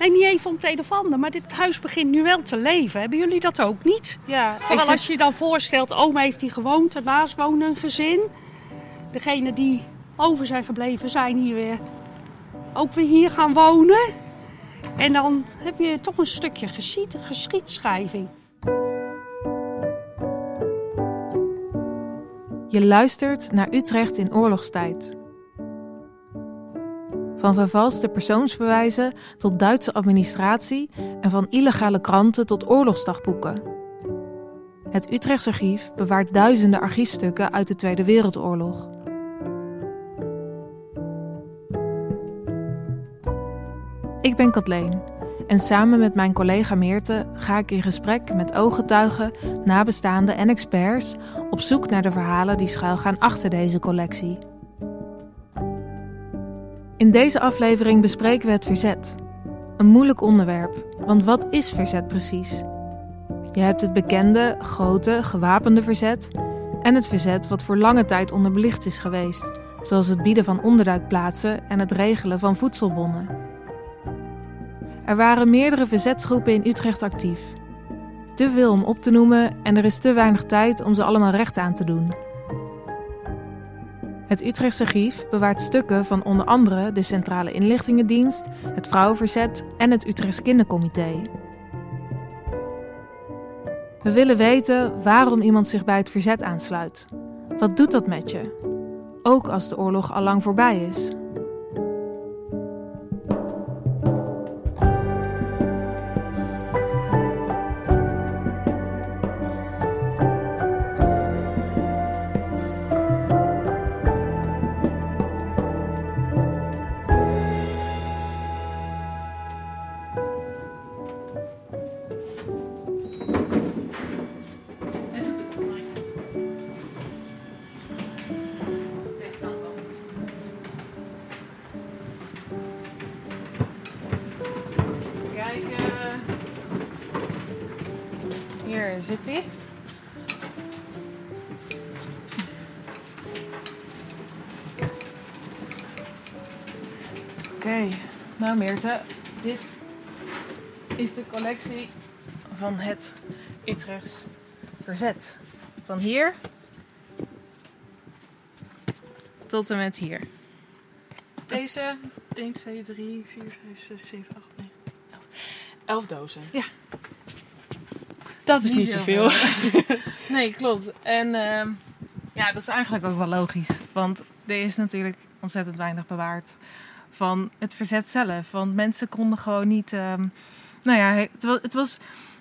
Nee, niet even om het een of ander, maar dit huis begint nu wel te leven. Hebben jullie dat ook niet? Ja, Vooral als je je dan voorstelt, oma heeft hier gewoond, daarnaast woont een gezin. Degenen die over zijn gebleven zijn hier weer, ook weer hier gaan wonen. En dan heb je toch een stukje geschied, geschiedschrijving. Je luistert naar Utrecht in oorlogstijd. Van vervalste persoonsbewijzen tot Duitse administratie en van illegale kranten tot oorlogsdagboeken. Het Utrechtse archief bewaart duizenden archiefstukken uit de Tweede Wereldoorlog. Ik ben Kathleen en samen met mijn collega Meerte ga ik in gesprek met ooggetuigen, nabestaanden en experts op zoek naar de verhalen die schuilgaan achter deze collectie. In deze aflevering bespreken we het verzet. Een moeilijk onderwerp, want wat is verzet precies? Je hebt het bekende, grote, gewapende verzet en het verzet wat voor lange tijd onderbelicht is geweest, zoals het bieden van onderduikplaatsen en het regelen van voedselbonnen. Er waren meerdere verzetsgroepen in Utrecht actief. Te veel om op te noemen en er is te weinig tijd om ze allemaal recht aan te doen. Het Utrechtse Archief bewaart stukken van onder andere de Centrale Inlichtingendienst, het Vrouwenverzet en het Utrechts Kindercomité. We willen weten waarom iemand zich bij het verzet aansluit. Wat doet dat met je? Ook als de oorlog al lang voorbij is. Hier zit hij. Oké, nou Meerte, dit is de collectie van het Utrechts Verzet. Van hier tot en met hier. Deze 1, 2, 3, 4, 5, 6, 7, 8, 9, 11 dozen. Ja. Dat is Niet zoveel. Nee, klopt. En ehm, ja, dat is eigenlijk ook wel logisch. Want er is natuurlijk ontzettend weinig bewaard van het verzet zelf. Want mensen konden gewoon niet... ehm, nou ja, het was, het was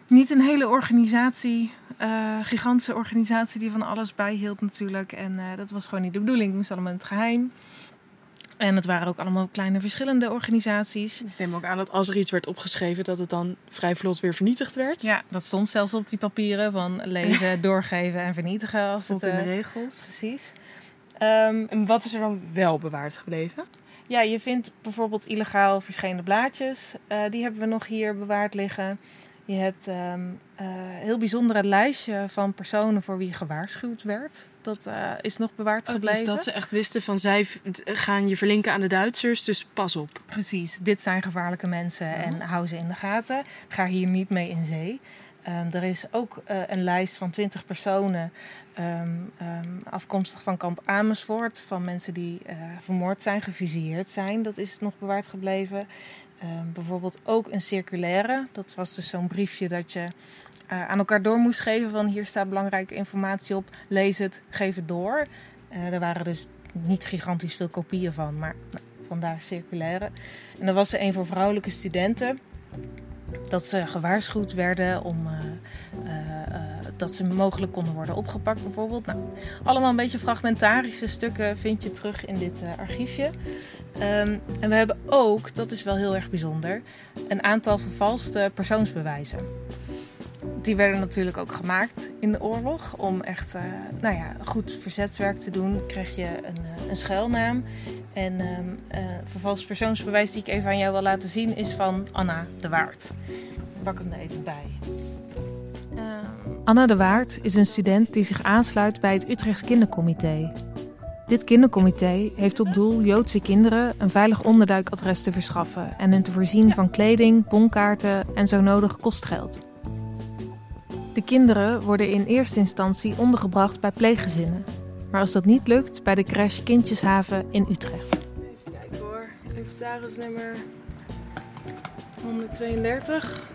niet een hele organisatie, eh, gigantische organisatie die van alles bijhield natuurlijk. En eh, dat was gewoon niet de bedoeling. Het moest allemaal in het geheim. En het waren ook allemaal kleine verschillende organisaties. Ik neem ook aan dat als er iets werd opgeschreven, dat het dan vrij vlot weer vernietigd werd. Ja, dat stond zelfs op die papieren van lezen, doorgeven en vernietigen. Als stond het, in de eh, regels. Precies. Ehm, En wat is er dan wel bewaard gebleven? ja, je vindt bijvoorbeeld illegaal verschenen blaadjes. Eh, die hebben we nog hier bewaard liggen. Je hebt ehm, eh, een heel bijzondere lijstje van personen voor wie gewaarschuwd werd. Dat eh, is nog bewaard Dus gebleven. dat ze echt wisten van zij gaan je verlinken aan de Duitsers, dus pas op. Precies, dit zijn gevaarlijke mensen en hou ze in de gaten. Ga hier niet mee in zee. Ehm, er is ook eh, een lijst van 20 personen ehm, ehm, afkomstig van kamp Amersfoort. Van mensen die eh, vermoord zijn, gefusilleerd zijn. Dat is nog bewaard gebleven. Ehm, bijvoorbeeld ook een circulaire. Dat was dus zo'n briefje dat je aan elkaar door moest geven. Van hier staat belangrijke informatie op. Lees het, geef het door. Eh, er waren dus niet gigantisch veel kopieën van. Maar nou, vandaar circulaire. En dan was er een voor vrouwelijke studenten. Dat ze gewaarschuwd werden om uh, dat ze mogelijk konden worden opgepakt, bijvoorbeeld. Nou, allemaal een beetje fragmentarische stukken vind je terug in dit archiefje. Um, en we hebben ook, dat is wel heel erg bijzonder, een aantal vervalste persoonsbewijzen. Die werden natuurlijk ook gemaakt in de oorlog. Om echt nou ja, goed verzetswerk te doen, kreeg je een, een schuilnaam. En uh, vervals persoonsbewijs die ik even aan jou wil laten zien is van Anna de Waard. Ik pak hem er even bij. Anna de Waard is een student die zich aansluit bij het Utrechts Kindercomité. Dit kindercomité heeft tot doel Joodse kinderen een veilig onderduikadres te verschaffen en hen te voorzien van kleding, bonkaarten en zo nodig kostgeld. De kinderen worden in eerste instantie ondergebracht bij pleeggezinnen, maar als dat niet lukt, bij de crash Kindjeshaven in Utrecht. Even kijken hoor. Inventarisnummer 132.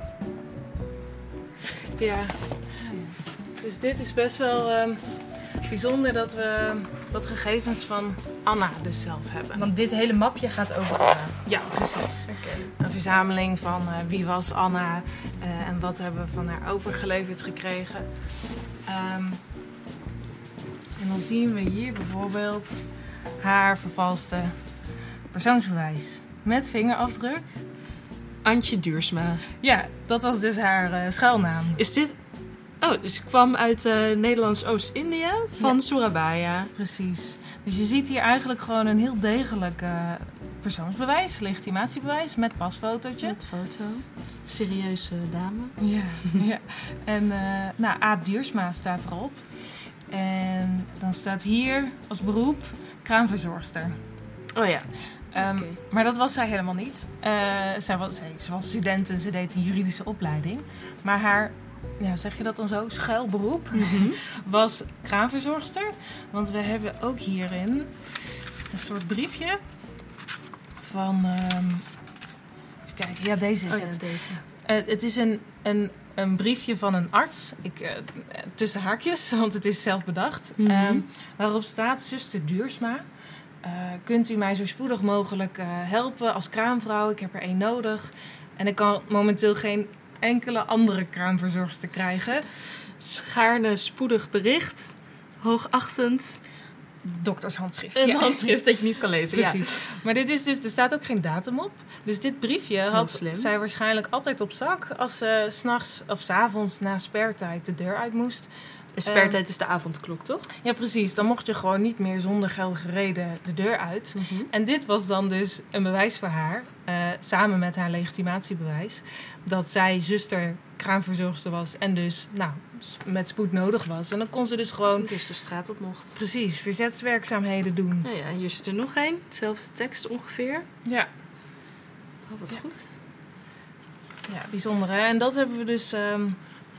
Ja. Dus dit is best wel ehm, bijzonder dat we wat gegevens van Anna dus zelf hebben. Want dit hele mapje gaat over Anna. Ja, precies. Een verzameling van eh, wie was Anna eh, en wat hebben we van haar overgeleverd gekregen. Ehm, en dan zien we hier bijvoorbeeld haar vervalste persoonsbewijs met vingerafdruk. Antje Duursma. Ja, dat was dus haar eh, schuilnaam. Is dit... Oh, dus ze kwam uit eh, Nederlands Oost-Indië van Ja. Surabaya. Precies. Dus je ziet hier eigenlijk gewoon een heel degelijk eh, persoonsbewijs, legitimatiebewijs met pasfotootje. Met foto. Serieuze dame. Ja, ja. En eh nou, A. Duursma staat erop. En dan staat hier als beroep kraamverzorgster. Oh ja. Ehm. Maar dat was zij helemaal niet. Zij was, zij, ze was student en ze deed een juridische opleiding. Maar haar, ja, zeg je dat dan zo, schuilberoep was kraamverzorgster. Want we hebben ook hierin een soort briefje van... ehm, even kijken, ja deze is Oh ja, het. deze. Eh, het is een, een, een briefje van een arts, ik, eh, tussen haakjes, want het is zelf bedacht. Mhm. Ehm, waarop staat, zuster Duursma, eh, kunt u mij zo spoedig mogelijk helpen als kraamvrouw? Ik heb er één nodig. En ik kan momenteel geen enkele andere kraamverzorgster krijgen. Schaarne spoedig bericht. Hoogachtend. Doktershandschrift. Een ja. handschrift dat je niet kan lezen. Ja. Precies. Maar dit is dus, er staat ook geen datum op. Dus dit briefje had zij waarschijnlijk altijd op zak als ze s'nachts of s'avonds na spertijd de deur uit moest. De spertijd is de avondklok, toch? Ja, precies. Dan mocht je gewoon niet meer zonder geldige reden de deur uit. En dit was dan dus een bewijs voor haar, eh, samen met haar legitimatiebewijs, dat zij zuster kraamverzorgster was en dus nou, met spoed nodig was. En dan kon ze dus gewoon Dus de straat op mocht. precies verzetswerkzaamheden doen. Nou ja, hier zit er nog één. Hetzelfde tekst ongeveer. Ja. Oh, wat goed. Ja, bijzonder hè. En dat hebben we dus, ehm,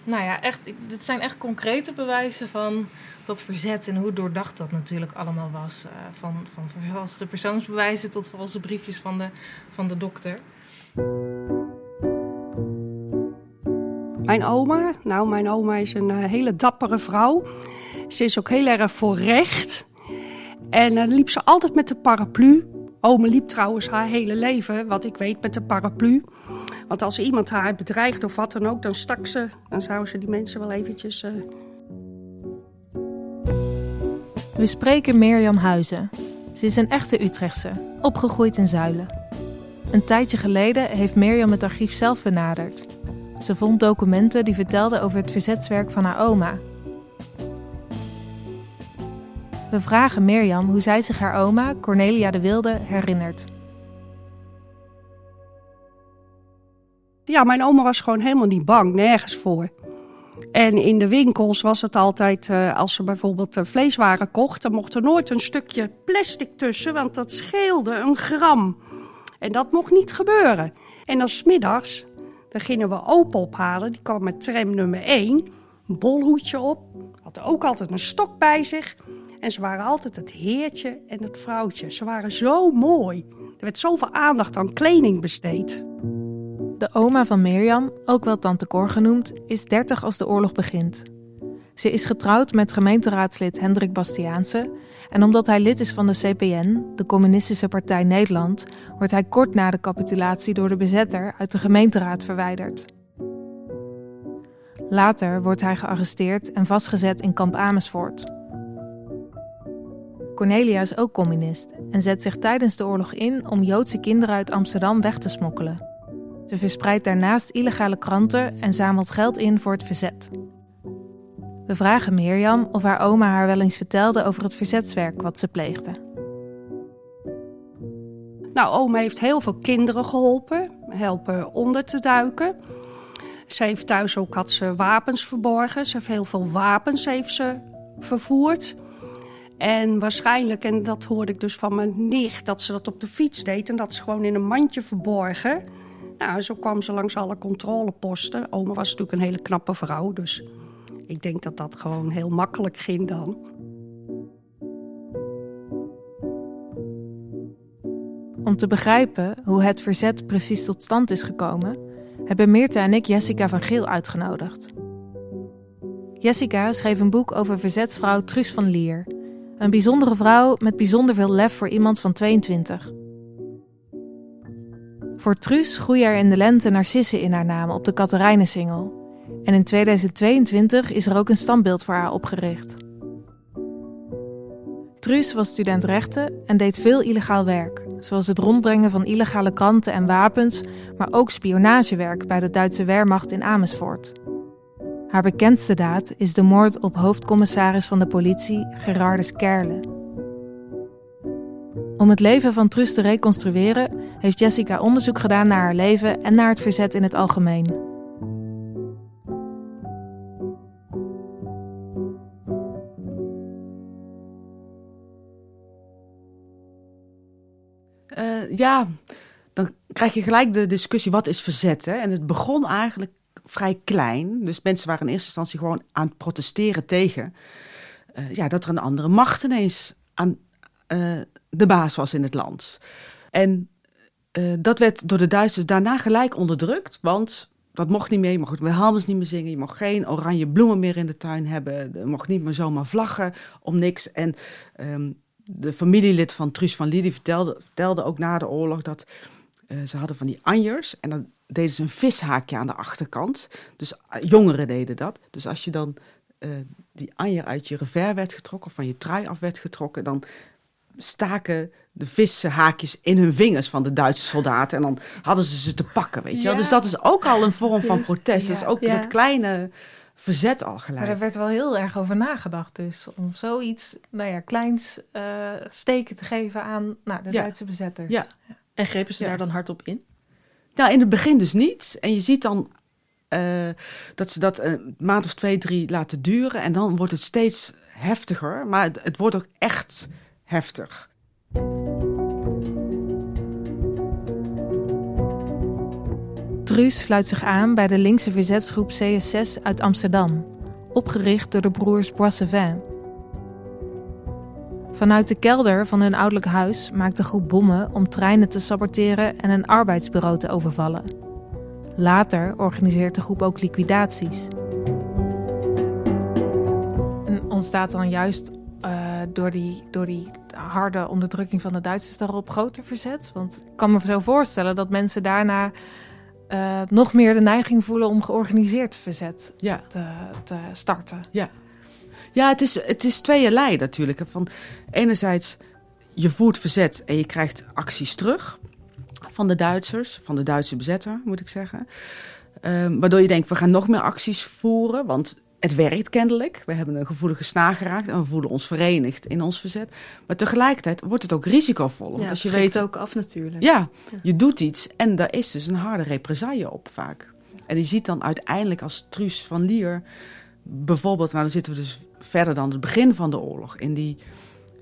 nou ja, echt, dit zijn echt concrete bewijzen van dat verzet en hoe doordacht dat natuurlijk allemaal was. eh, van, van vervalste persoonsbewijzen tot valse briefjes van de, van de dokter. Mijn oma, nou, mijn oma is een eh, hele dappere vrouw. Ze is ook heel erg voor recht. En dan liep ze altijd met de paraplu. Oma liep trouwens haar hele leven, wat ik weet, met de paraplu. Want als iemand haar bedreigd of wat dan ook, dan stak ze. Dan zou ze die mensen wel eventjes... eh, We spreken Mirjam Huizen. Ze is een echte Utrechtse, opgegroeid in Zuilen. Een tijdje geleden heeft Mirjam het archief zelf benaderd. Ze vond documenten die vertelden over het verzetswerk van haar oma. We vragen Mirjam hoe zij zich haar oma, Cornelia de Wilde, herinnert. Ja, mijn oma was gewoon helemaal niet bang, nergens voor. En in de winkels was het altijd, eh, als ze bijvoorbeeld eh, vleeswaren kocht, dan mocht er nooit een stukje plastic tussen, want dat scheelde een gram. En dat mocht niet gebeuren. En dan 's middags, dan gingen we open ophalen, die kwam met tram nummer 1, een bolhoedje op, had ook altijd een stok bij zich. En ze waren altijd het heertje en het vrouwtje. Ze waren zo mooi. Er werd zoveel aandacht aan kleding besteed. De oma van Mirjam, ook wel tante Cor genoemd, is 30 als de oorlog begint. Ze is getrouwd met gemeenteraadslid Hendrik Bastiaanse en omdat hij lid is van de CPN, de Communistische Partij Nederland, wordt hij kort na de capitulatie door de bezetter uit de gemeenteraad verwijderd. Later wordt hij gearresteerd en vastgezet in kamp Amersfoort. Cornelia is ook communist en zet zich tijdens de oorlog in om Joodse kinderen uit Amsterdam weg te smokkelen. Ze verspreidt daarnaast illegale kranten en zamelt geld in voor het verzet. We vragen Mirjam of haar oma haar wel eens vertelde over het verzetswerk wat ze pleegde. Nou, oma heeft heel veel kinderen geholpen, helpen onder te duiken. Ze heeft thuis ook had ze wapens verborgen. Ze heeft heel veel wapens heeft ze vervoerd. En waarschijnlijk, en dat hoorde ik dus van mijn nicht, dat ze dat op de fiets deed en dat ze gewoon in een mandje verborgen. Nou, zo kwam ze langs alle controleposten. Oma was natuurlijk een hele knappe vrouw, dus ik denk dat dat gewoon heel makkelijk ging dan. Om te begrijpen hoe het verzet precies tot stand is gekomen, hebben Meerte en ik Jessica van Geel uitgenodigd. Jessica schreef een boek over verzetsvrouw Truus van Lier. Een bijzondere vrouw met bijzonder veel lef voor iemand van 22. Voor Truus groeien er in de lente narcissen in haar naam op de Katerijnensingel. En in 2022 is er ook een standbeeld voor haar opgericht. Truus was student rechten en deed veel illegaal werk, zoals het rondbrengen van illegale kranten en wapens, maar ook spionagewerk bij de Duitse Wehrmacht in Amersfoort. Haar bekendste daad is de moord op hoofdcommissaris van de politie Gerardus Kerle. Om het leven van Truus te reconstrueren, heeft Jessica onderzoek gedaan naar haar leven en naar het verzet in het algemeen. Uh, ja, dan krijg je gelijk de discussie: wat is verzet? Hè? En het begon eigenlijk vrij klein. Dus mensen waren in eerste instantie gewoon aan het protesteren tegen uh, ja, dat er een andere macht ineens aan uh, de baas was in het land. En dat werd door de Duitsers daarna gelijk onderdrukt, want dat mocht niet meer. Je mocht Wilhelmus niet meer zingen. Je mocht geen oranje bloemen meer in de tuin hebben. Je mocht niet meer zomaar vlaggen om niks. En um, de familielid van Truus van Lier vertelde, vertelde ook na de oorlog dat ze hadden van die anjers. En dan deden ze een vishaakje aan de achterkant. Dus uh, jongeren deden dat. Dus als je dan uh, die anjer uit je revers werd getrokken, of van je trui af werd getrokken, dan staken de vishaakjes in hun vingers van de Duitse soldaten. En dan hadden ze ze te pakken, weet je wel. Dus dat is ook al een vorm van protest. Ja, dat is ook ja. dat kleine verzet al gelijk. Maar er werd wel heel erg over nagedacht dus. Om zoiets, nou ja, kleins uh, steken te geven aan nou, de ja. Duitse bezetters. Ja. En grepen ze daar dan hardop in? Nou, in het begin dus niet. En je ziet dan uh, dat ze dat een maand of twee, drie laten duren. En dan wordt het steeds heftiger. Maar het, het wordt ook echt heftig. Truus sluit zich aan bij de linkse verzetsgroep CS6 uit Amsterdam, opgericht door de broers Boissevin. Vanuit de kelder van hun ouderlijk huis maakt de groep bommen om treinen te saboteren en een arbeidsbureau te overvallen. Later organiseert de groep ook liquidaties. En ontstaat dan juist uh, door, die, door die harde onderdrukking van de Duitsers daarop groter verzet? Want ik kan me zo voorstellen dat mensen daarna uh, nog meer de neiging voelen om georganiseerd verzet ja. te, te, starten. Ja, ja het, is, het is tweeërlei natuurlijk. Van enerzijds, je voert verzet en je krijgt acties terug van de Duitsers, van de Duitse bezetter, moet ik zeggen. Um, waardoor je denkt, we gaan nog meer acties voeren, want het werkt kennelijk. We hebben een gevoelige snaar geraakt en we voelen ons verenigd in ons verzet. Maar tegelijkertijd wordt het ook risicovol. Want ja, als je weet weet ook af natuurlijk. Ja, ja, je doet iets en daar is dus een harde represaille op vaak. En je ziet dan uiteindelijk als Truus van Lier bijvoorbeeld, nou dan zitten we dus verder dan het begin van de oorlog, in die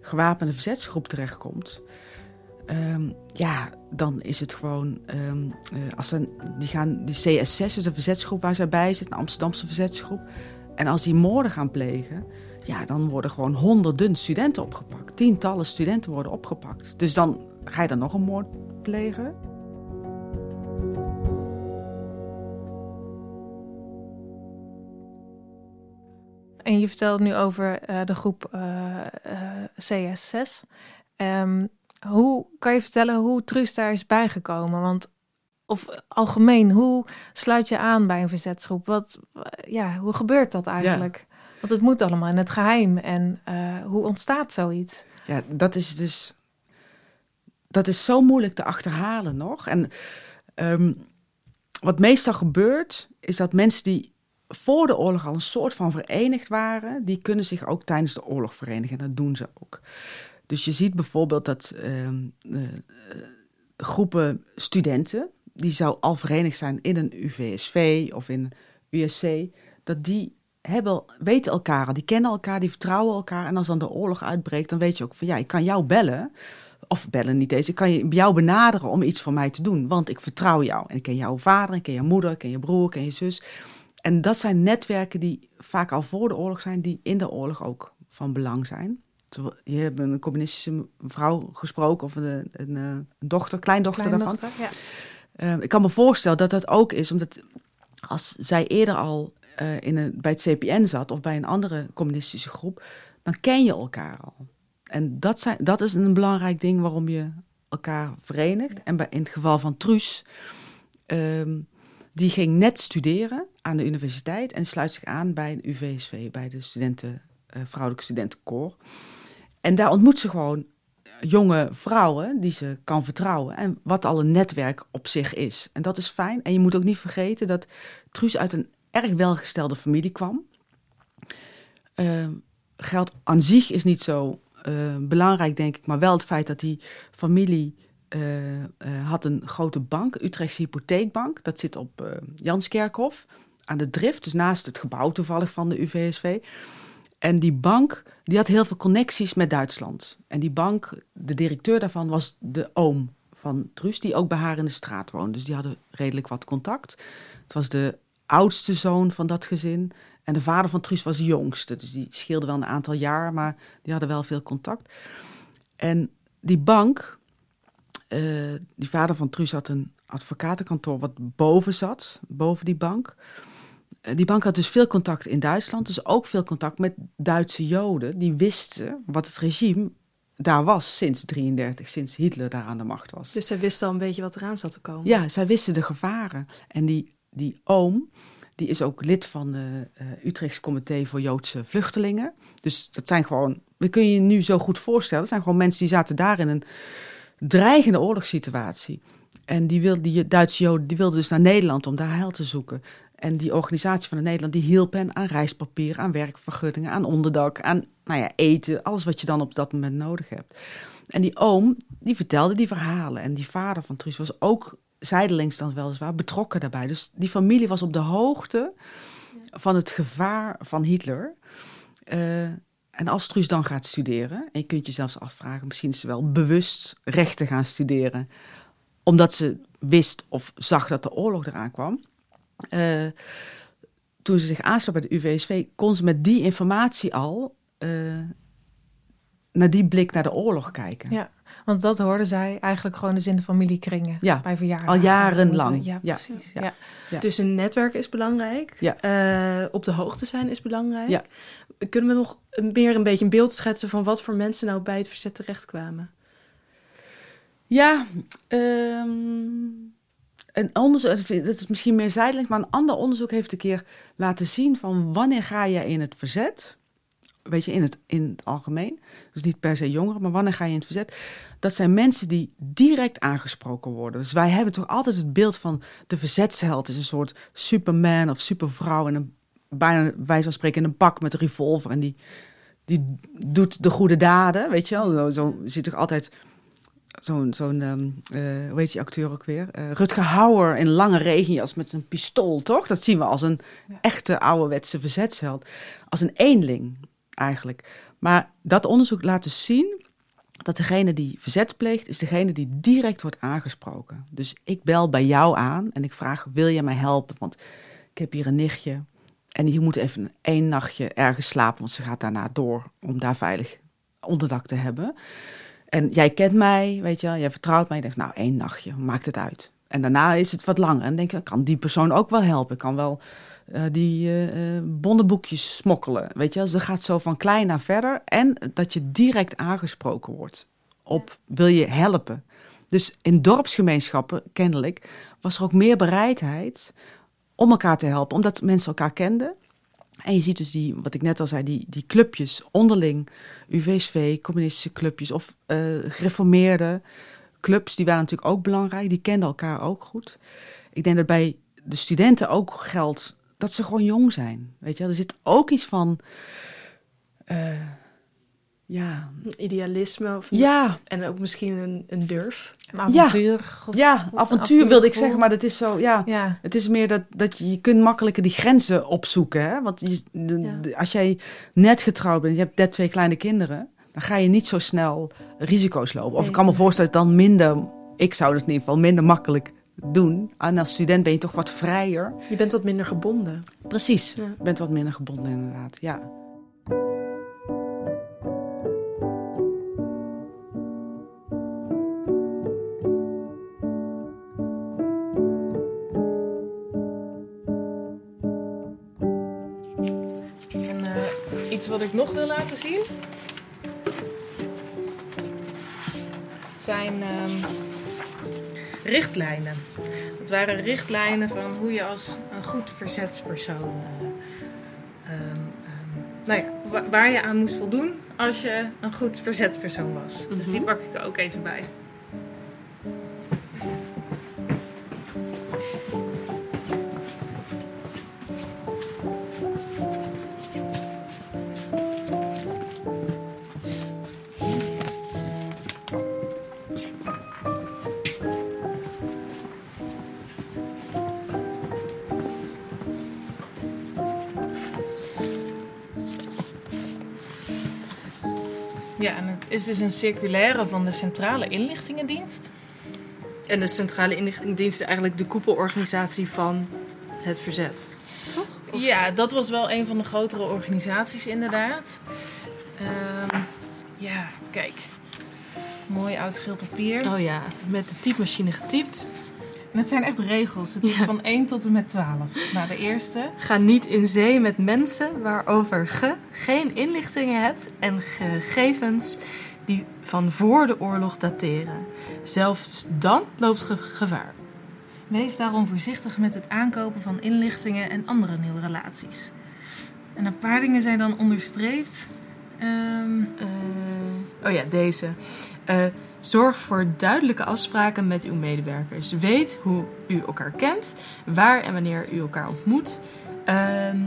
gewapende verzetsgroep terechtkomt. Um, ja, dan is het gewoon. Um, uh, als die, gaan, die CS6 is de verzetsgroep waar zij bij zit, een Amsterdamse verzetsgroep. En als die moorden gaan plegen, ja, dan worden gewoon honderden studenten opgepakt. Tientallen studenten worden opgepakt. Dus dan ga je dan nog een moord plegen. En je vertelt nu over uh, de groep uh, uh, CS6. Um, hoe kan je vertellen hoe Truus daar is bijgekomen? Want of algemeen, hoe sluit je aan bij een verzetsgroep? Wat, ja, hoe gebeurt dat eigenlijk? Ja. Want het moet allemaal in het geheim. En uh, hoe ontstaat zoiets? Ja, dat is dus. Dat is zo moeilijk te achterhalen nog. En um, wat meestal gebeurt, is dat mensen die voor de oorlog al een soort van verenigd waren, die kunnen zich ook tijdens de oorlog verenigen. En dat doen ze ook. Dus je ziet bijvoorbeeld dat um, uh, groepen studenten die zou al verenigd zijn in een UVSV of in USC, dat die hebben, weten elkaar, die kennen elkaar, die vertrouwen elkaar. En als dan de oorlog uitbreekt, dan weet je ook van ja, ik kan jou bellen. Of bellen niet eens, ik kan je, jou benaderen om iets voor mij te doen. Want ik vertrouw jou. En ik ken jouw vader, ik ken jouw moeder, ik ken je broer, ik ken je zus. En dat zijn netwerken die vaak al voor de oorlog zijn, die in de oorlog ook van belang zijn. Je hebt een communistische vrouw gesproken of een, een, een dochter, kleindochter, daarvan. Ja. Uh, ik kan me voorstellen dat dat ook is, omdat als zij eerder al uh, in een, bij het CPN zat of bij een andere communistische groep, dan ken je elkaar al. En dat, zijn, dat is een belangrijk ding waarom je elkaar verenigt. En bij, in het geval van Truus, um, die ging net studeren aan de universiteit en sluit zich aan bij een UVSV, bij de studenten, uh, vrouwelijke studentenkoor. En daar ontmoet ze gewoon jonge vrouwen die ze kan vertrouwen. En wat al een netwerk op zich is. En dat is fijn. En je moet ook niet vergeten dat Truus uit een erg welgestelde familie kwam. Uh, geld aan zich is niet zo uh, belangrijk, denk ik. Maar wel het feit dat die familie had een grote bank, Utrechtse Hypotheekbank. Dat zit op Janskerkhof aan de Drift, dus naast het gebouw toevallig van de UVSV. En die bank, die had heel veel connecties met Duitsland. En die bank, de directeur daarvan was de oom van Truus, die ook bij haar in de straat woonde. Dus die hadden redelijk wat contact. Het was de oudste zoon van dat gezin. En de vader van Truus was de jongste. Dus die scheelde wel een aantal jaar, maar die hadden wel veel contact. En die bank, uh, die vader van Truus had een advocatenkantoor wat boven zat, boven die bank. Uh, die bank had dus veel contact in Duitsland, dus ook veel contact met Duitse Joden. Die wisten wat het regime daar was sinds 33, sinds Hitler daar aan de macht was. Dus zij wisten al een beetje wat eraan zat te komen. Ja, zij wisten de gevaren. En die, die oom, die is ook lid van het uh, Utrechts Comité voor Joodse Vluchtelingen. Dus dat zijn gewoon, we kun je je nu zo goed voorstellen, dat zijn gewoon mensen die zaten daar in een dreigende oorlogssituatie. En die, wil, die Duitse Joden die wilden dus naar Nederland om daar heil te zoeken. En die organisatie van de Nederland die hielp hen aan reispapier, aan werkvergunningen, aan onderdak, aan nou ja, eten, alles wat je dan op dat moment nodig hebt. En die oom, die vertelde die verhalen. En die vader van Truus was ook zijdelings dan weliswaar betrokken daarbij. Dus die familie was op de hoogte van het gevaar van Hitler. Uh, en als Truus dan gaat studeren, en je kunt je zelfs afvragen, misschien is ze wel bewust rechten gaan studeren, omdat ze wist of zag dat de oorlog eraan kwam. Uh, toen ze zich aansloot bij de UVSV, kon ze met die informatie al uh, naar die blik naar de oorlog kijken. Ja, want dat hoorden zij eigenlijk gewoon dus in de familiekringen ja, bij verjaardagen. Al jarenlang. Ja, precies. Ja, ja. ja. Dus een netwerk is belangrijk. Ja. Uh, op de hoogte zijn is belangrijk. Ja. Kunnen we nog meer een beetje een beeld schetsen van wat voor mensen nou bij het verzet terechtkwamen? Ja, um, een onderzoek, dat is misschien meer zijdelijk, maar een ander onderzoek heeft een keer laten zien van wanneer ga je in het verzet weet je, in het, in het algemeen. Dus niet per se jongeren, maar wanneer ga je in het verzet? Dat zijn mensen die direct aangesproken worden. Dus wij hebben toch altijd het beeld van de verzetsheld is een soort superman of supervrouw in een bijna wijze van spreken in een pak met een revolver en die, die doet de goede daden, weet je wel. Zo, zo zit toch altijd zo'n, zo'n um, uh, hoe heet die acteur ook weer? Uh, Rutger Hauer in lange regenjas met zijn pistool, toch? Dat zien we als een ja. echte ouderwetse verzetsheld. Als een eenling eigenlijk. Maar dat onderzoek laat dus zien dat degene die verzet pleegt, is degene die direct wordt aangesproken. Dus ik bel bij jou aan en ik vraag, wil je mij helpen? Want ik heb hier een nichtje en die moet even één nachtje ergens slapen, want ze gaat daarna door om daar veilig onderdak te hebben. En jij kent mij, weet je wel, jij vertrouwt mij. Je denkt, nou, één nachtje, maakt het uit. En daarna is het wat langer. En denk je, kan die persoon ook wel helpen? Ik kan wel uh, die uh, bonnenboekjes smokkelen. Weet je, dus dat gaat zo van klein naar verder. En dat je direct aangesproken wordt op wil je helpen. Dus in dorpsgemeenschappen, kennelijk, was er ook meer bereidheid om elkaar te helpen, omdat mensen elkaar kenden. En je ziet dus die, wat ik net al zei, die, die clubjes onderling, UVSV, communistische clubjes of uh, gereformeerde clubs, die waren natuurlijk ook belangrijk. Die kenden elkaar ook goed. Ik denk dat bij de studenten ook geldt dat ze gewoon jong zijn. Weet je, er zit ook iets van. Uh, ja, idealisme of een- ja, en ook misschien een, een durf. Een avontuur. ja, avontuur wilde ik zeggen, maar dat is zo, ja. Ja, Het is meer dat, dat je, je kunt makkelijker die grenzen opzoeken. Hè? Want je, de- Ja. de- als jij net getrouwd bent, je hebt net twee kleine kinderen, dan ga je niet zo snel risico's lopen. Of Nee. ik kan me voorstellen dat dan minder, ik zou het in ieder geval minder makkelijk doen. En als student ben je toch wat vrijer. Je bent wat minder gebonden. Precies, Ja. je bent wat minder gebonden inderdaad, ja. en eh, iets wat ik nog wil laten zien zijn ehm, richtlijnen. Het waren richtlijnen van hoe je als een goed verzetspersoon, eh, ehm, ehm, nou ja, wa- waar je aan moest voldoen als je een goed verzetspersoon was. Dus die Mhm. pak ik er ook even bij. Is dus een circulaire van de Centrale Inlichtingendienst. En de Centrale Inlichtingendienst is eigenlijk de koepelorganisatie van het verzet. Toch? Of- Ja, dat was wel een van de grotere organisaties inderdaad. Ehm, ja, kijk. Mooi oud geel papier. Oh ja, met de typemachine getypt. En het zijn echt regels. Het is Ja. van 1 tot en met 12. Nou, de eerste. Ga niet in zee met mensen waarover ge geen inlichtingen hebt en gegevens die van voor de oorlog dateren. Zelfs dan loopt ge gevaar. Wees daarom voorzichtig met het aankopen van inlichtingen en andere nieuwe relaties. En een paar dingen zijn dan onderstreept. Ehm, Eh, oh ja, deze. Eh, zorg voor duidelijke afspraken met uw medewerkers. Weet hoe u elkaar kent, waar en wanneer u elkaar ontmoet. ehm,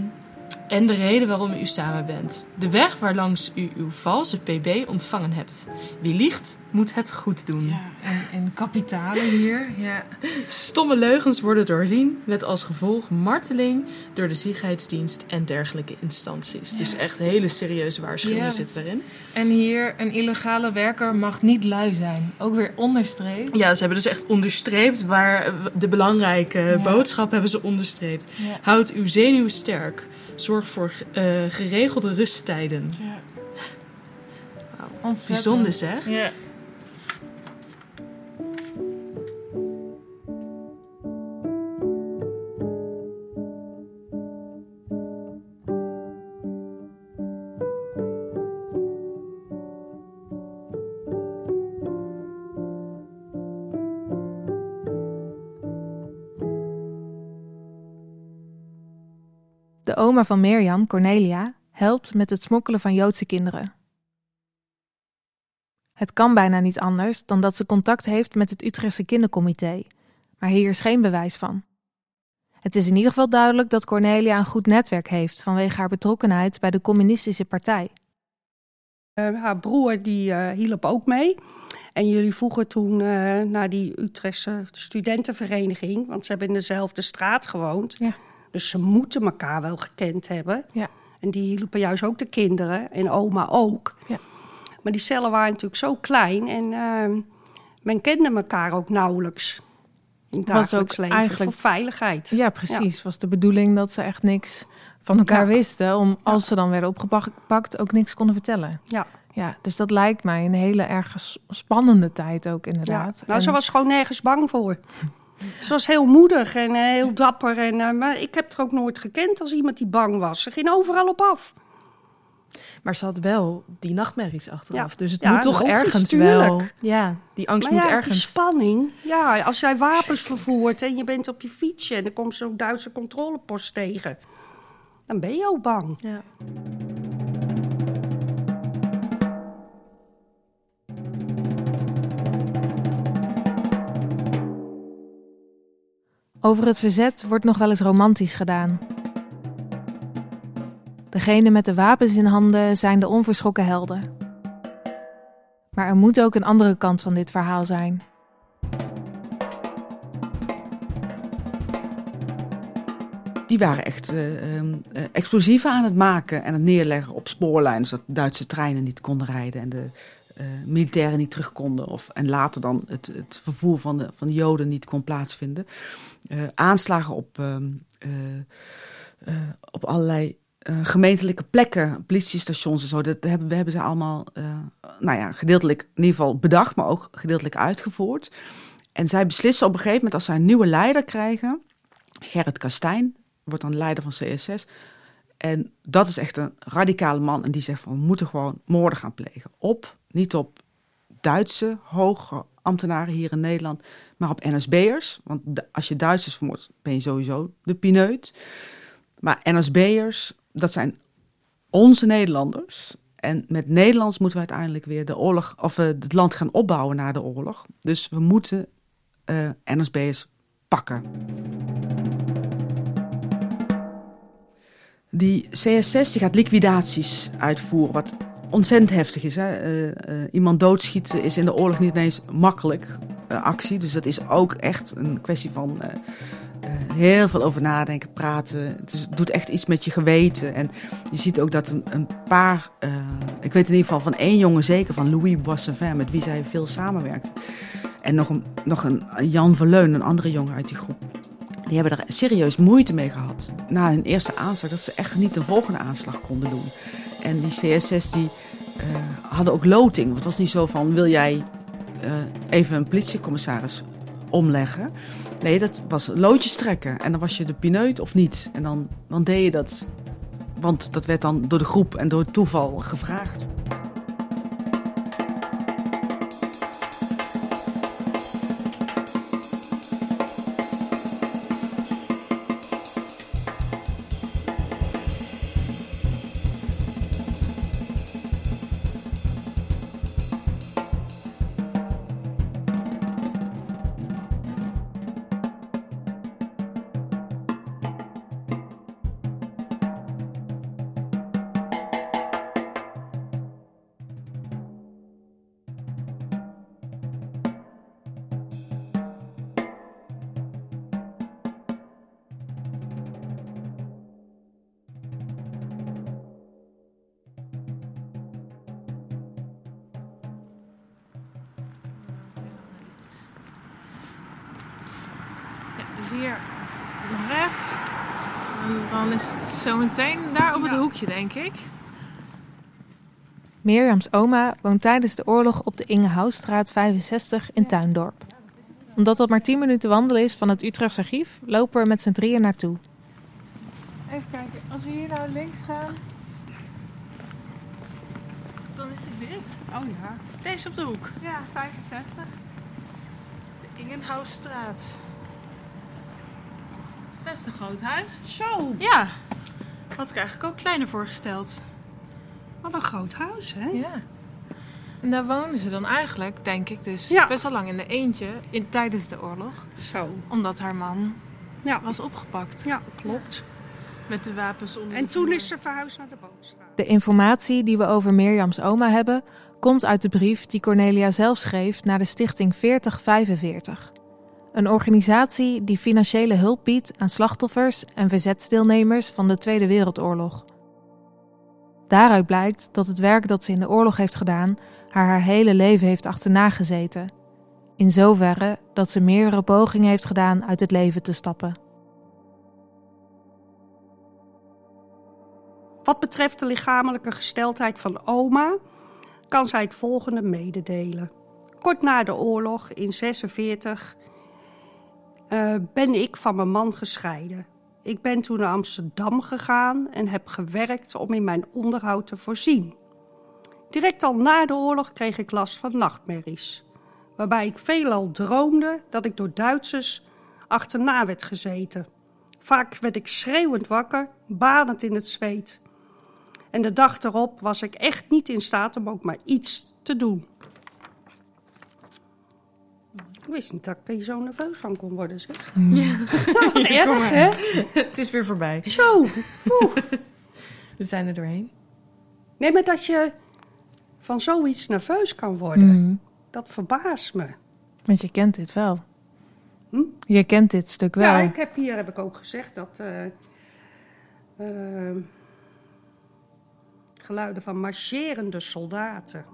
en de reden waarom u samen bent. De weg waarlangs u uw valse PB ontvangen hebt. Wie liegt, moet het goed doen. ja, en, en kapitalen hier. Ja. Stomme leugens worden doorzien, met als gevolg marteling door de ziegheidsdienst en dergelijke instanties. Dus echt hele serieuze waarschuwingen Ja. zitten erin. En hier, een illegale werker mag niet lui zijn. Ook weer onderstreept. Ja, ze hebben dus echt onderstreept waar de belangrijke Ja. boodschap hebben ze onderstreept. Ja. Houd uw zenuwen sterk. Zorg voor eh, geregelde rusttijden. Ja. Wauw. Ontzettend. Bijzonder zeg. Ja. De oma van Mirjam, Cornelia, helpt met het smokkelen van Joodse kinderen. Het kan bijna niet anders dan dat ze contact heeft met het Utrechtse kindercomité, maar hier is geen bewijs van. Het is in ieder geval duidelijk dat Cornelia een goed netwerk heeft vanwege haar betrokkenheid bij de Communistische Partij. Eh, haar broer die eh, hielp ook mee. En jullie vroegen toen eh, naar die Utrechtse studentenvereniging, want ze hebben in dezelfde straat gewoond. Ja. Dus ze moeten elkaar wel gekend hebben. Ja. En die hielpen juist ook de kinderen en oma ook. Ja. Maar die cellen waren natuurlijk zo klein en ehm, men kende elkaar ook nauwelijks. In het Was ook leven, eigenlijk- voor veiligheid. Ja, precies. Was de bedoeling dat ze echt niks van elkaar Ja. wisten, om als ze dan werden opgepakt ook niks konden vertellen. Ja. Ja, dus dat lijkt mij een hele erg spannende tijd ook inderdaad. Nou, ze was gewoon nergens bang voor. Ze was heel moedig en eh, heel dapper. En, eh, maar ik heb er ook nooit gekend als iemand die bang was. Ze ging overal op af. Maar ze had wel die nachtmerries achteraf. Ja. Dus het Ja, moet toch ergens wel... Ja, die angst maar moet ja, die ergens... spanning. Ja, als jij wapens vervoert en je bent op je fietsje... en er komt zo'n Duitse controlepost tegen... dan ben je ook bang. Ja. Over het verzet wordt nog wel eens romantisch gedaan. Degenen met de wapens in handen zijn de onverschrokken helden. Maar er moet ook een andere kant van dit verhaal zijn. Die waren echt uh, uh, explosieven aan het maken en het neerleggen op spoorlijnen, zodat Duitse treinen niet konden rijden en de uh, militairen niet terug konden. Of, en later dan het, het vervoer van de, van de Joden niet kon plaatsvinden. aanslagen op, ehm, op allerlei gemeentelijke plekken, politiestations en zo. Dat hebben, we hebben ze allemaal, nou ja, gedeeltelijk in ieder geval bedacht, maar ook gedeeltelijk uitgevoerd. En zij beslissen op een gegeven moment, als zij een nieuwe leider krijgen, Gerrit Kastijn, wordt dan leider van CSS. En dat is echt een radicale man. En die zegt van we moeten gewoon moorden gaan plegen. Op, niet op Duitse hoge ambtenaren hier in Nederland, maar op NSB'ers. Want als je Duitsers vermoordt, ben je sowieso de pineut. Maar NSB'ers, dat zijn onze Nederlanders. En met Nederlands moeten we uiteindelijk weer de oorlog, of uh, het land gaan opbouwen na de oorlog. Dus we moeten uh, NSB'ers pakken. Die CS6 die gaat liquidaties uitvoeren, wat ontzettend heftig is. Hè? Uh, uh, iemand doodschieten is in de oorlog niet ineens makkelijk uh, actie. Dus dat is ook echt een kwestie van heel veel over nadenken, praten. Het doet echt iets met je geweten. En je ziet ook dat een, een paar, ik weet in ieder geval van één jongen zeker, van Louis Boissevin, met wie zij veel samenwerkt. En nog een, nog een Jan Verleun, een andere jongen uit die groep die hebben er serieus moeite mee gehad. Na hun eerste aanslag, dat ze echt niet de volgende aanslag konden doen. En die CSS die uh, hadden ook loting. Het was niet zo van, wil jij uh, even een politiecommissaris omleggen? Nee, dat was loodjes trekken. En dan was je de pineut of niet. En dan, dan deed je dat. Want dat werd dan door de groep en door toeval gevraagd. Hier naar rechts. En dan is het zo meteen daar op het ja. hoekje, denk ik. Mirjams oma woont tijdens de oorlog op de Ingehousstraat 65 in Tuindorp. Omdat dat maar 10 minuten wandelen is van het Utrechts archief, lopen we met z'n drieën naartoe. Even kijken, als we hier nou links gaan, dan is het dit. Oh ja. Deze op de hoek. Ja, 65. De Ingenhousstraat. Best een groot huis. Zo. Ja. Had ik eigenlijk ook kleiner voorgesteld. Wat een groot huis, hè? Ja. En daar woonden ze dan eigenlijk, denk ik, dus ja. best wel lang in de eentje in, tijdens de oorlog. Zo. Omdat haar man ja. was opgepakt. Ja, klopt. Met de wapens onder. En toen is ze verhuisd naar de bootstraat. De informatie die we over Mirjams oma hebben, komt uit de brief die Cornelia zelf schreef naar de stichting 4045. Een organisatie die financiële hulp biedt aan slachtoffers en verzetsdeelnemers van de Tweede Wereldoorlog. Daaruit blijkt dat het werk dat ze in de oorlog heeft gedaan haar haar hele leven heeft achterna gezeten. In zoverre dat ze meerdere pogingen heeft gedaan uit het leven te stappen. Wat betreft de lichamelijke gesteldheid van oma, kan zij het volgende mededelen. Kort na de oorlog in 46 uh, ben ik van mijn man gescheiden. Ik ben toen naar Amsterdam gegaan en heb gewerkt om in mijn onderhoud te voorzien. Direct al na de oorlog kreeg ik last van nachtmerries, waarbij ik veelal droomde dat ik door Duitsers achterna werd gezeten. Vaak werd ik schreeuwend wakker, badend in het zweet. En de dag erop was ik echt niet in staat om ook maar iets te doen. Ik wist niet dat ik hier zo nerveus van kon worden, zeg. Ja. Wat erg, hè? Het is weer voorbij. Zo. We zijn er doorheen. Nee, maar dat je van zoiets nerveus kan worden. Mhm. Dat verbaast me. Want je kent dit wel. Hm? Je kent dit stuk wel. Ja, ik heb hier heb ik ook gezegd dat eh, eh, geluiden van marcherende soldaten.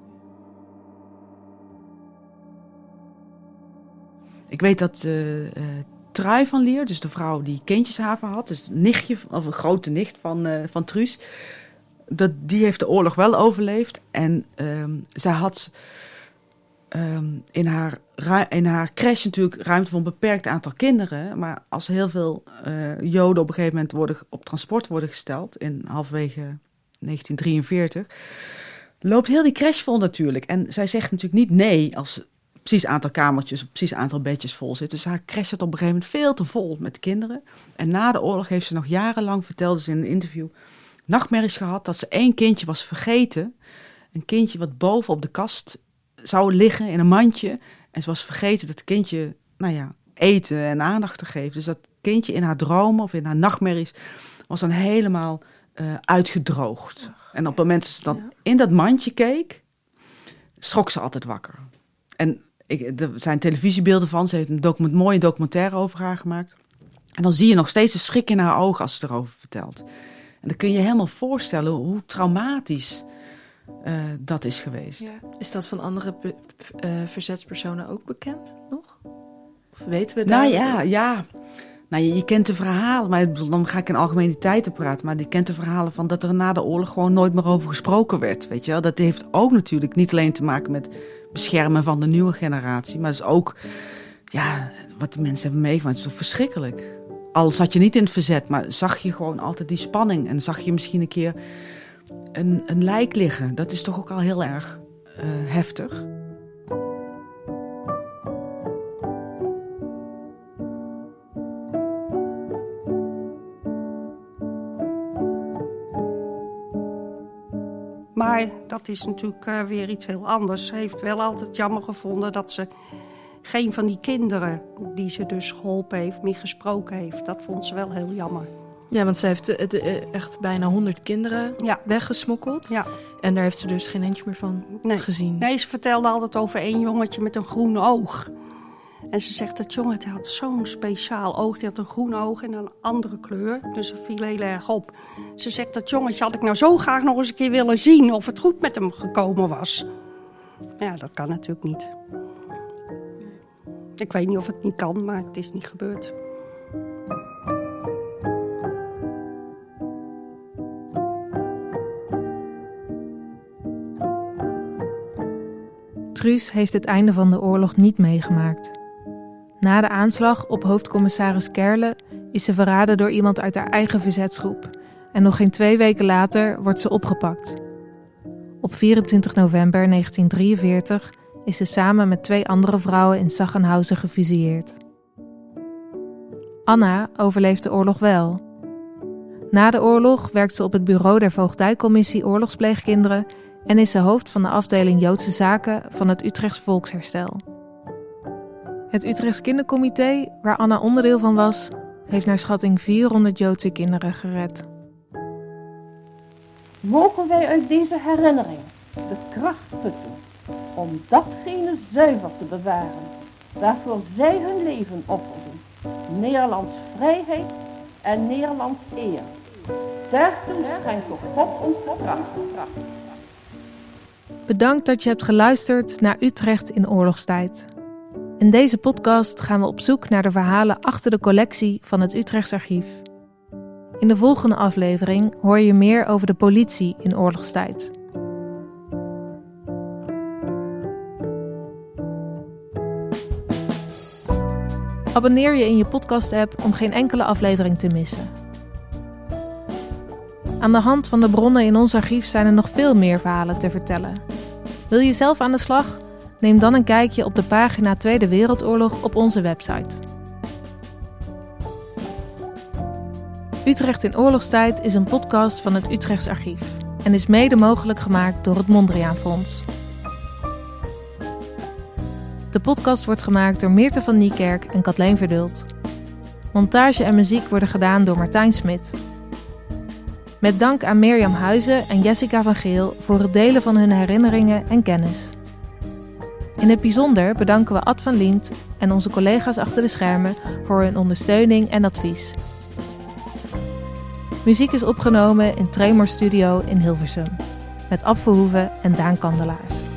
Ik weet dat eh Trui van Leer, dus de vrouw die kindjeshaven had, dus nichtje, of een grote nicht van, eh, van Truus, dat, die heeft de oorlog wel overleefd. En ehm, zij had ehm, in, haar, in haar crash natuurlijk ruimte voor een beperkt aantal kinderen. Maar als heel veel eh, Joden op een gegeven moment worden, op transport worden gesteld, in halverwege 1943, loopt heel die crash vol natuurlijk. En zij zegt natuurlijk niet nee als precies aantal kamertjes of precies aantal bedjes vol zit. Dus haar crash op een gegeven moment veel te vol met kinderen. En na de oorlog heeft ze nog jarenlang, vertelde ze in een interview, nachtmerries gehad dat ze één kindje was vergeten. Een kindje wat boven op de kast zou liggen in een mandje. En ze was vergeten dat kindje, nou ja, eten en aandacht te geven. Dus dat kindje in haar dromen of in haar nachtmerries was dan helemaal eh, uitgedroogd. En op het moment dat ze dan Ja. in dat mandje keek, schrok ze altijd wakker. En ik, er zijn televisiebeelden van. Ze heeft een document, mooie documentaire over haar gemaakt. En dan zie je nog steeds de schrik in haar ogen als ze erover vertelt. En dan kun je je helemaal voorstellen hoe traumatisch eh, dat is geweest. Is dat van andere eh, verzetspersonen ook bekend nog? Of weten we daar? Nou ja, ja. Nou, je, je kent de verhalen, maar dan ga ik in algemeniteiten praten. Maar je kent de verhalen van dat er na de oorlog gewoon nooit meer over gesproken werd. Weet je wel? Dat heeft ook natuurlijk niet alleen te maken met beschermen van de nieuwe generatie. Maar het is ook, ja, wat de mensen hebben meegemaakt. Het is toch verschrikkelijk. Al zat je niet in het verzet, maar zag je gewoon altijd die spanning. En zag je misschien een keer een, een lijk liggen. Dat is toch ook al heel erg eh, heftig. Maar dat is natuurlijk eh, weer iets heel anders. Ze heeft wel altijd jammer gevonden dat ze geen van die kinderen die ze dus geholpen heeft, meer gesproken heeft. Dat vond ze wel heel jammer. Ja, want ze heeft eh, het, eh, echt bijna 100 kinderen Ja. weggesmokkeld. Ja. En daar heeft ze dus geen eentje meer van Nee. gezien. Nee, ze vertelde altijd over één jongetje met een groen oog. En ze zegt dat jongetje had zo'n speciaal oog. Die had een groen oog en een andere kleur. Dus dat viel heel erg op. Ze zegt dat jongetje had ik nou zo graag nog eens een keer willen zien. Of het goed met hem gekomen was. Ja, dat kan natuurlijk niet. Ik weet niet of het niet kan, maar het is niet gebeurd. Truus heeft het einde van de oorlog niet meegemaakt. Na de aanslag op hoofdcommissaris Kerle is ze verraden door iemand uit haar eigen verzetsgroep. En nog geen twee weken later wordt ze opgepakt. Op 24 november 1943 is ze samen met twee andere vrouwen in Sachsenhausen gefusilleerd. Anna overleeft de oorlog wel. Na de oorlog werkt ze op het bureau der Voogdijcommissie Oorlogspleegkinderen en is ze hoofd van de afdeling Joodse Zaken van het Utrechts Volksherstel. Het Utrechts Kindercomité, waar Anna onderdeel van was, heeft naar schatting 400 Joodse kinderen gered. Mogen wij uit deze herinnering de kracht putten om datgene zuiver te bewaren waarvoor zij hun leven offerden. Nederlands vrijheid en Nederlands eer. Daartoe schenkt God ons de kracht. Bedankt dat je hebt geluisterd naar Utrecht in oorlogstijd. In deze podcast gaan we op zoek naar de verhalen achter de collectie van het Utrechts Archief. In de volgende aflevering hoor je meer over de politie in oorlogstijd. Abonneer je in je podcast-app om geen enkele aflevering te missen. Aan de hand van de bronnen in ons archief zijn er nog veel meer verhalen te vertellen. Wil je zelf aan de slag? Neem dan een kijkje op de pagina Tweede Wereldoorlog op onze website. Utrecht in oorlogstijd is een podcast van het Utrechts Archief en is mede mogelijk gemaakt door het Mondriaan Fonds. De podcast wordt gemaakt door Meerte van Niekerk en Kathleen Verdult. Montage en muziek worden gedaan door Martijn Smit. Met dank aan Mirjam Huizen en Jessica van Geel voor het delen van hun herinneringen en kennis. In het bijzonder bedanken we Ad van Liemt en onze collega's achter de schermen voor hun ondersteuning en advies. Muziek is opgenomen in Tremor Studio in Hilversum met Ab Verhoeven en Daan Kandelaars.